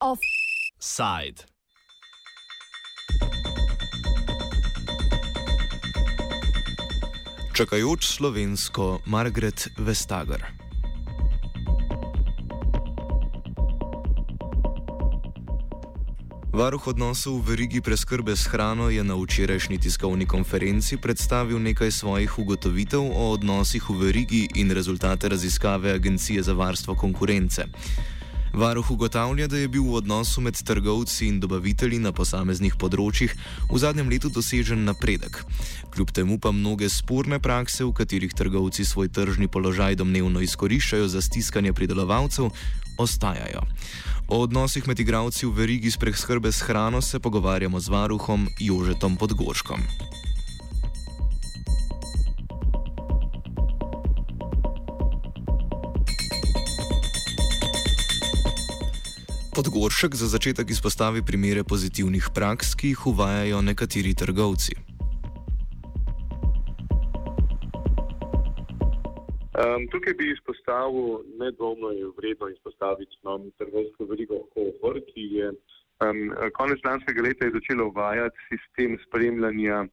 Offside. Čakajoč slovensko Margaret Vestager. Varuh odnosov v verigi preskrbe s hrano je na včerajšnji tiskovni konferenci predstavil nekaj svojih ugotovitev o odnosih v verigi in rezultate raziskave Agencije za varstvo konkurence. Varuh ugotavlja, da je bil v odnosu med trgovci in dobavitelji na posameznih področjih v zadnjem letu dosežen napredek. Kljub temu pa mnoge sporne prakse, v katerih trgovci svoj tržni položaj domnevno izkoriščajo za stiskanje pridelovalcev, ostajajo. O odnosih med igravci v verigi s preskrbe s hrano se pogovarjamo z varuhom Jožetom Podgorškom. Podgoršek za začetek izpostavi primere pozitivnih praks, ki jih uvajajo nekateri trgovci. Um, tukaj bi izpostavil, nedvomno je vredno izpostaviti novno trgovsko verigo Hofer, ki je um, konec lanskega leta začela uvajati sistem spremljanja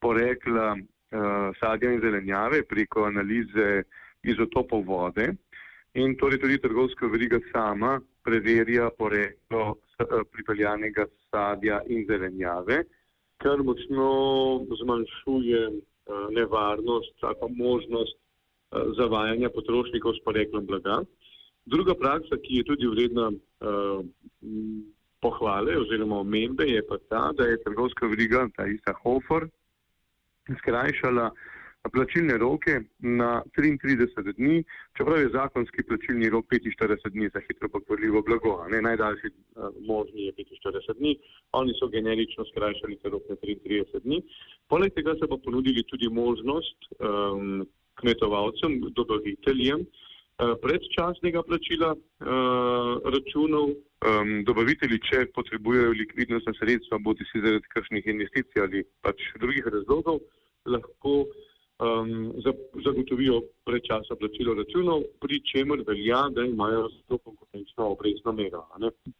porekla uh, sadja in zelenjave preko analize izotopov vode. In torej tudi trgovska veriga sama preverja poreklo eh, pripeljanega sadja in zelenjave, kar močno zmanjšuje eh, nevarnost ali pa možnost zavajanja potrošnikov s poreklom blaga. Druga praksa, ki je tudi vredna pohvale oziroma omembe, je pa ta, da je trgovska veriga, ta ista Hofer, skrajšala plačilne roke na 33 dni, čeprav je zakonski plačilni rok 45 dni za hitro pokvarljivo blago. Ne, najdaljši uh, možni je 45 dni, oni so generično skrajšali ta rok na 33 dni. Poleg tega so pa ponudili tudi možnost um, kmetovalcem, dobaviteljem uh, predčasnega plačila uh, računov. Dobavitelji, če potrebujejo likvidnostna sredstva, bodi si zaradi kakšnih investicij ali pač drugih razlogov, lahko um, zagotovijo predčasno plačilo računov, pri čemer velja, da imajo zelo konkurenčno obrestno mero.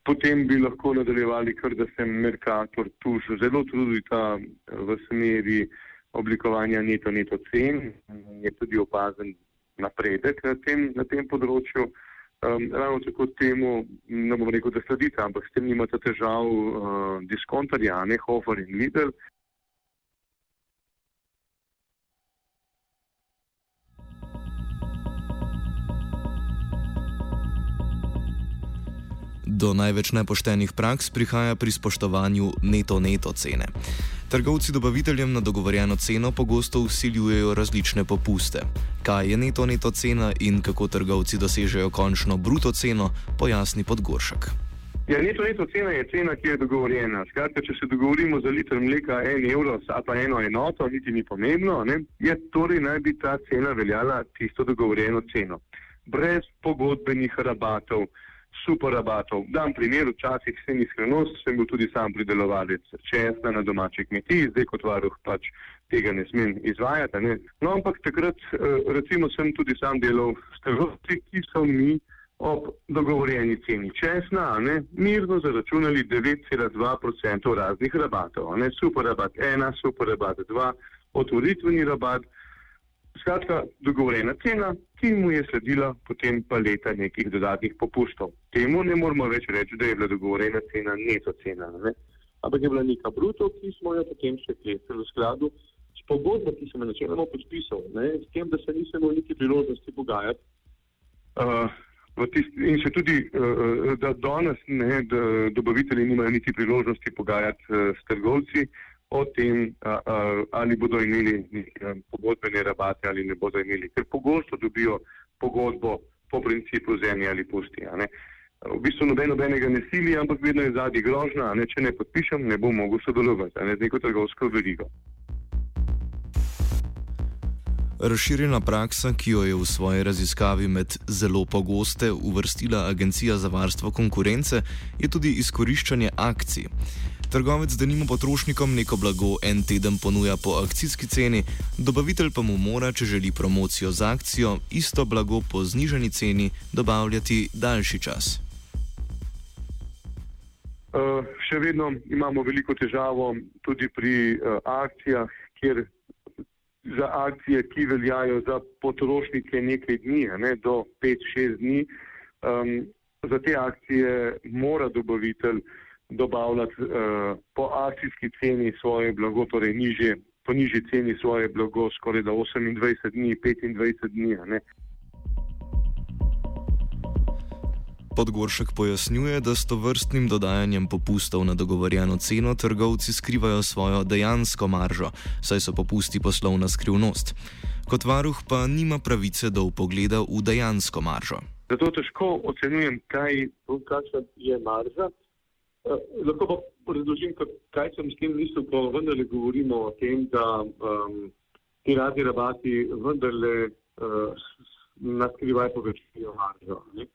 Potem bi lahko nadaljevali, kar da se Merkator tu zelo trudi ta v smeri oblikovanja neto-neto cen, je tudi opazen napredek na tem, na tem področju. Um, ravno tako temu, ne bom rekel, da sledite, ampak s tem nimate težav uh, diskontarja, ne Hofer in Lidl. Do največ nepoštenih praks prihaja pri spoštovanju neto-neto cene. Trgovci dobaviteljem na dogovorjeno ceno pogosto usiljujejo različne popuste. Kaj je neto-neto cena in kako trgovci dosežejo končno bruto ceno, pojasni Podgoršek. Ja, neto-neto cena je cena, ki je dogovorjena. Skratka, če se dogovorimo za liter mleka en evro ali pa eno enoto, niti ni pomembno, ne? je torej naj bi ta cena veljala tisto dogovorjeno ceno. Brez pogodbenih rabatov super rabatov. Dam primer, včasih sem iskrenost, sem bil tudi sam pridelovalec česna na domači kmetiji, zdaj kot varuh pač tega ne smem izvajati. Ne. No, ampak takrat eh, recimo sem tudi sam delal s trgovci, ki so mi ob dogovorjeni ceni česna, ne, mirno zaračunali 9,2% raznih rabatov. Ne. Super rabat 1, super rabat 2, otvoritveni rabat. Skratka, dogovorjena cena, ki mu je sledila potem pa leta nekih dodatnih popustov. Temu ne moramo več reči, da je bila dogovorjena cena neto cena, ne? ampak je bila neka bruto, ki smo jo potem še klesili v skladu s pogodbo, ki sem jo načeloma podpisal, ne? s tem, da se nisem imel niti priložnosti pogajati. Uh, In še tudi, da danes ne, da dobavitelji nimajo niti priložnosti pogajati s trgovci, o tem, a, a, ali bodo imeli pogodbene rabate ali ne bodo imeli, ker pogosto dobijo pogodbo po principu zemlje ali pusti. V bistvu noben nobenega ne sili, ampak vedno je zadnji grožna, ne, če ne podpišem, ne bom mogel sodelovati z neko trgovsko verigo. Razširjena praksa, ki jo je v svoji raziskavi med zelo pogoste uvrstila Agencija za varstvo konkurence, je tudi izkoriščanje akcij. Trgovec denimo potrošnikom neko blago en teden ponuja po akcijski ceni, dobavitelj pa mu mora, če želi promocijo z akcijo, isto blago po znižani ceni dobavljati daljši čas. Uh, še vedno imamo veliko težavo tudi pri uh, akcijah, kjer za akcije, ki veljajo za potrošnike nekaj dni, ne, do 5-6 dni. Um, za te akcije mora dobavitelj dobavljati uh, po akcijski ceni svoje blago, torej nižje, po nižji ceni svoje blago, skoraj da 28 dni, 25 dni. Ne. Podgoršek pojasnjuje, da s to vrstnim dodajanjem popustov na dogovorjeno ceno trgovci skrivajo svojo dejansko maržo, saj so popusti poslovna skrivnost. Kot varuh pa nima pravice do upogleda v dejansko maržo. Zato težko ocenjujem, kaj je marža. Uh, lahko pa razložim, kaj sem s tem mislil, ko vendarle govorimo o tem, da um, ti razni rabati vendarle uh, naskrivaj povečujejo maržo. Ne?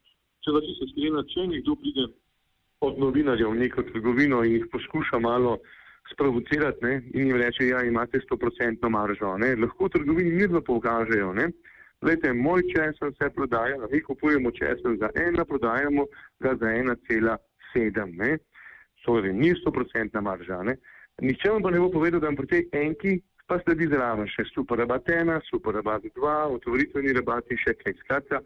če pa čisto iskreno, če nekdo pride od novinarjev v neko trgovino in jih poskuša malo sprovocirati ne, in jim reče, ja, imate 100% maržo, ne, lahko v trgovini mirno pokažejo. Glejte, moj česen se prodaja, mi kupujemo česen za ena, prodajamo ga za 1,7. Torej, ni 100% marža. Ne. Nihče vam pa ne bo povedal, da vam pri tej enki pa sledi zraven še super rabat 1, super rabat 2, otvoritveni rabati še kaj. Skratka,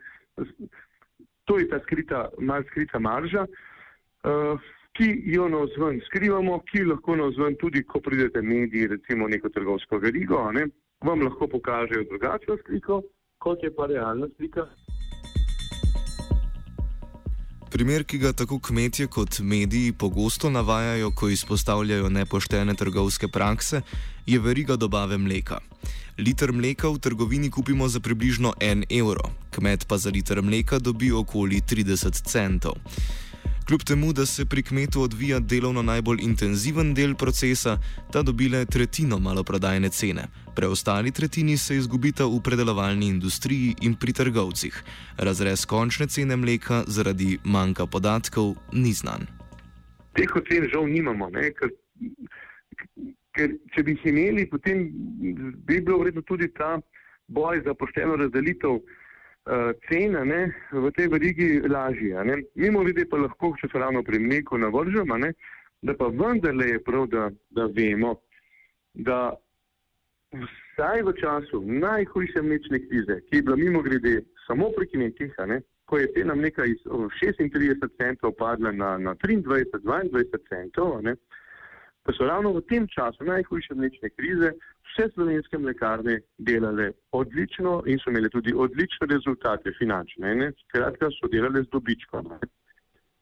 To je ta skrita, mal skrita marža, uh, ki jo na vzven skrivamo, ki lahko na vzven tudi, ko pridete mediji, recimo neko trgovsko verigo, ne, vam lahko pokažejo drugačno sliko, kot je pa realna slika. Primer, ki ga tako kmetje kot mediji pogosto navajajo, ko izpostavljajo nepoštene trgovske prakse, je veriga dobave mleka. Liter mleka v trgovini kupimo za približno 1 evro, kmet pa za liter mleka dobi okoli 30 centov. Kljub temu, da se pri kmetu odvija delovno najbolj intenziven del procesa, ta dobile tretjino maloprodajne cene, preostali tretjini se izgubita v predelovalni industriji in pri trgovcih. Razrez končne cene mleka zaradi manjka podatkov ni znan. Teh ocen žal nimamo, ne, ker ker če bi jih imeli, potem bi bilo vredno tudi ta boj za pošteno razdelitev uh, cene ne, v tej verigi lažje. Mimo vidi pa lahko, če se ravno pri mleku navržemo, da pa vendarle je prav, da, da vemo, da vsaj v času najhujše mlečne krize, ki je bila mimo grede samo pri kmetih, ko je cena mleka iz 36 centov padla na, na 23-22 centov, pa so ravno v tem času najhujše mlečne krize vse slovenske mlekarne delale odlično in so imele tudi odlične rezultate finančne. Ne? Skratka, so delale z dobičkom.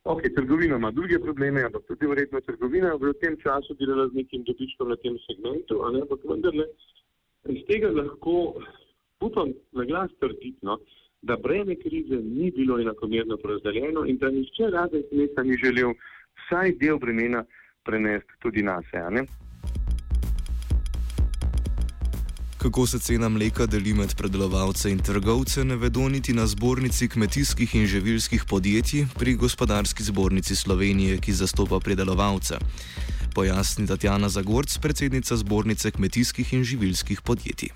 Ok, trgovina ima druge probleme, ampak tudi vredno trgovina v tem času delala z nekim dobičkom na tem segmentu, ampak vendarle iz tega lahko upam na glas trditi, no, da breme krize ni bilo enakomerno porazdeljeno in da nišče rade kmeta ni želel vsaj del bremena prenesti tudi na sebe. Kako se cena mleka deli med predelovalce in trgovce, ne vedo niti na zbornici kmetijskih in živilskih podjetij pri gospodarski zbornici Slovenije, ki zastopa predelovalce. Pojasni Tatjana Zagorc, predsednica zbornice kmetijskih in živilskih podjetij.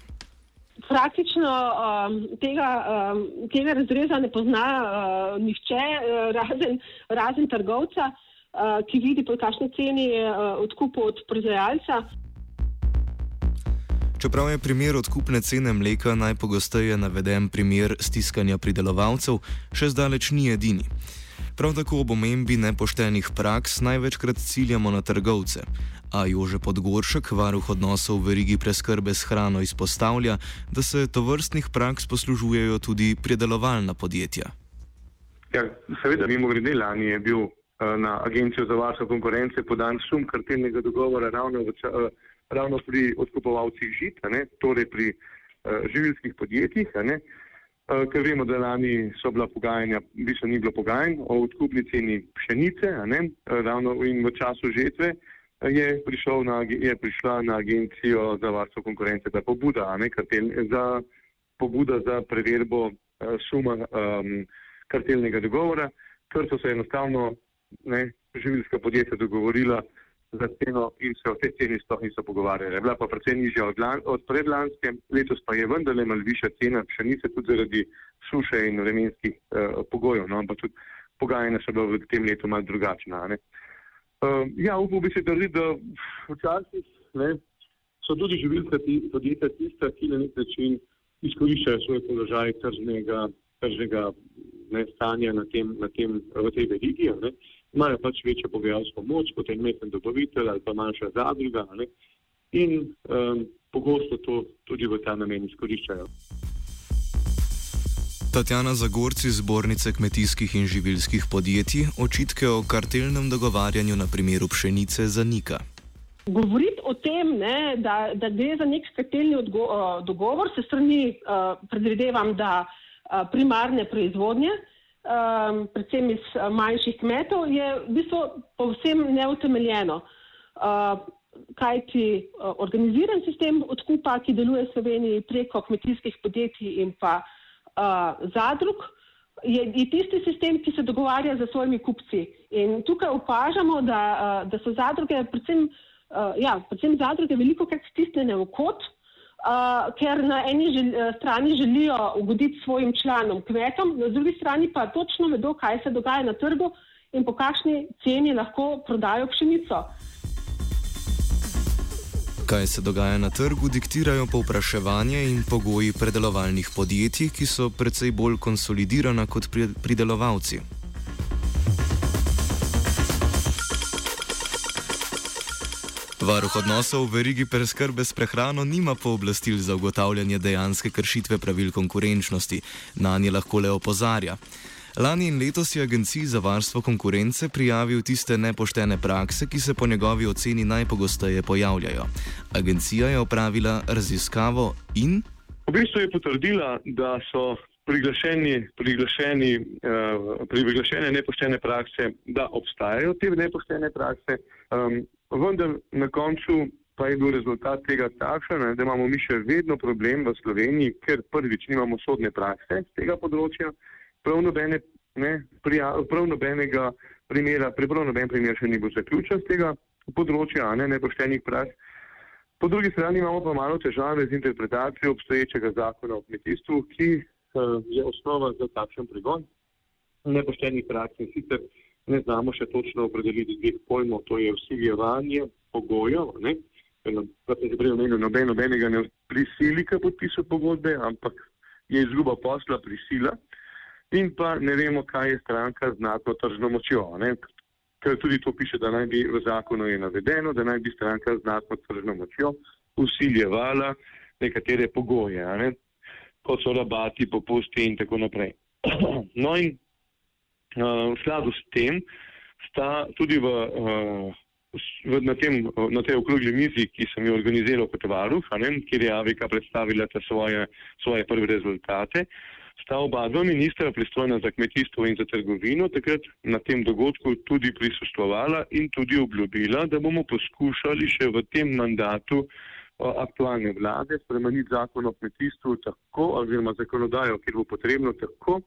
Praktično um, tega, um, tega razreza ne pozna uh, nihče, uh, razen, razen trgovca. Eh, ki vidi, po kakšni ceni je eh, odkup od proizvajalca. Čeprav je primer odkupne cene mleka najpogosteje naveden primer stiskanja pridelovalcev, še zdaleč ni edini. Prav tako ob omembi nepoštenih praks največkrat ciljamo na trgovce, a Jože Podgoršek, varuh odnosov v verigi preskrbe s hrano, izpostavlja, da se to vrstnih praks poslužujejo tudi predelovalna podjetja. Ja, seveda, mimo grede lani je bil Eh, na Agencijo za varstvo konkurence podan sum kartelnega dogovora ravno, v, eh, ravno pri odkupovalcih žit, ne, torej pri uh, živilskih podjetjih. Ne, uh, ker vemo, da lani so bila pogajanja, v bistvu ni bilo pogajanj o odkupni ceni pšenice, ne, ravno in v času žetve je, na, je prišla na Agencijo za varstvo konkurence ta pobuda, ne, kartel, za, pobuda za preverbo uh, suma um, kartelnega dogovora, ker so se enostavno ne, živilska podjetja dogovorila za ceno in se o tej ceni sploh niso pogovarjali. Bila pa precej nižja od, lan, od predlanske, letos pa je vendarle mal višja cena pšenice tudi zaradi suše in vremenskih uh, pogojev, no, ampak tudi pogajanja so bila v tem letu mal drugačna. Uh, ja, upam bi se drži, da včasih ne, so tudi živilska podjetja tista, ki na nek način izkoriščajo svoj položaj tržnega, tržnega ne, stanja na tem, na tem, v tej verigi. Imajo pač večjo pogajalsko moč kot en meten dobavitelj ali pa manjša zadruga ne, in um, pogosto to tudi v ta namen izkoriščajo. Tatjana Zagorci z zbornice kmetijskih in živilskih podjetij očitke o kartelnem dogovarjanju na primeru pšenice zanika. Govoriti o tem, ne, da, da gre za nek skatelni odgo, uh, dogovor, se strani uh, predvidevam, da uh, primarne proizvodnje, um, predvsem iz uh, manjših kmetov, je v bistvu povsem neutemeljeno. Uh, kaj ti uh, organiziran sistem odkupa, ki deluje v Sloveniji preko kmetijskih podjetij in pa uh, zadrug, je, je tisti sistem, ki se dogovarja z svojimi kupci. In tukaj opažamo, da, uh, da so zadruge predvsem uh, ja, predvsem zadruge veliko krat stisnjene v kot, uh, ker na eni žel, uh, strani želijo ugoditi svojim članom, kmetom, na drugi strani pa točno vedo, kaj se dogaja na trgu in po kakšni ceni lahko prodajo pšenico. Kaj se dogaja na trgu, diktirajo povpraševanje in pogoji predelovalnih podjetij, ki so precej bolj konsolidirana kot pridelovalci. Varuh odnosov v verigi preskrbe s prehrano nima pooblastil za ugotavljanje dejanske kršitve pravil konkurenčnosti, na nje lahko le opozarja. Lani in letos je Agenciji za varstvo konkurence prijavil tiste nepoštene prakse, ki se po njegovi oceni najpogosteje pojavljajo. Agencija je opravila raziskavo in. V bistvu je potrdila, da so priglašeni, priglašeni, uh, priglašene nepoštene prakse, da obstajajo te nepoštene prakse. Um, vendar na koncu pa je bil rezultat tega takšen, da imamo mi še vedno problem v Sloveniji, ker prvič nimamo sodne prakse z tega področja, prav, nobene, ne, prija, prav nobenega primera, prav noben primer še ni bil zaključen z tega področja, ne nepoštenih praks. Po drugi strani imamo pa malo težave z interpretacijo obstoječega zakona o kmetijstvu, ki uh, je osnova za takšen pregon nepoštenih praks in sicer ne znamo še točno opredeliti dveh pojmov, to je vsiljevanje pogojev, kot sem že prej omenil, noben nobenega ne prisili k podpisu pogodbe, ampak je izguba posla prisila in pa ne vemo, kaj je stranka znatno tržno močjo. Ne? Ker tudi to piše, da naj bi v zakonu je navedeno, da naj bi stranka znatno tržno močjo usiljevala nekatere pogoje, ne? kot so rabati, popusti in tako naprej. No in v skladu s tem sta tudi v, v, na, tem, na tej okrogli mizi, ki sem jo organiziral kot varuh, kjer je Avika predstavila svoje, svoje prve rezultate, sta oba dva ministra pristojna za kmetijstvo in za trgovino takrat na tem dogodku tudi prisustvovala in tudi obljubila, da bomo poskušali še v tem mandatu aktualne vlade spremeniti zakon o kmetijstvu tako, oziroma zakonodajo, kjer bo potrebno tako,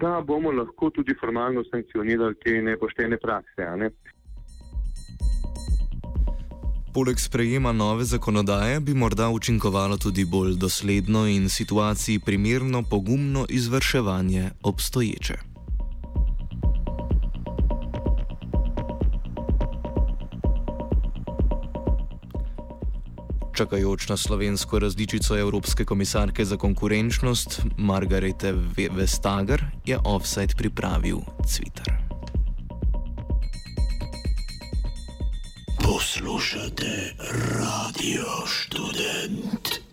da bomo lahko tudi formalno sankcionirali te nepoštene prakse. Ne? Poleg sprejema nove zakonodaje bi morda učinkovalo tudi bolj dosledno in situaciji primerno pogumno izvrševanje obstoječe. Čakajoč na slovensko različico Evropske komisarke za konkurenčnost Margarete Vestager je offside pripravil Twitter. Poslušate radio študent.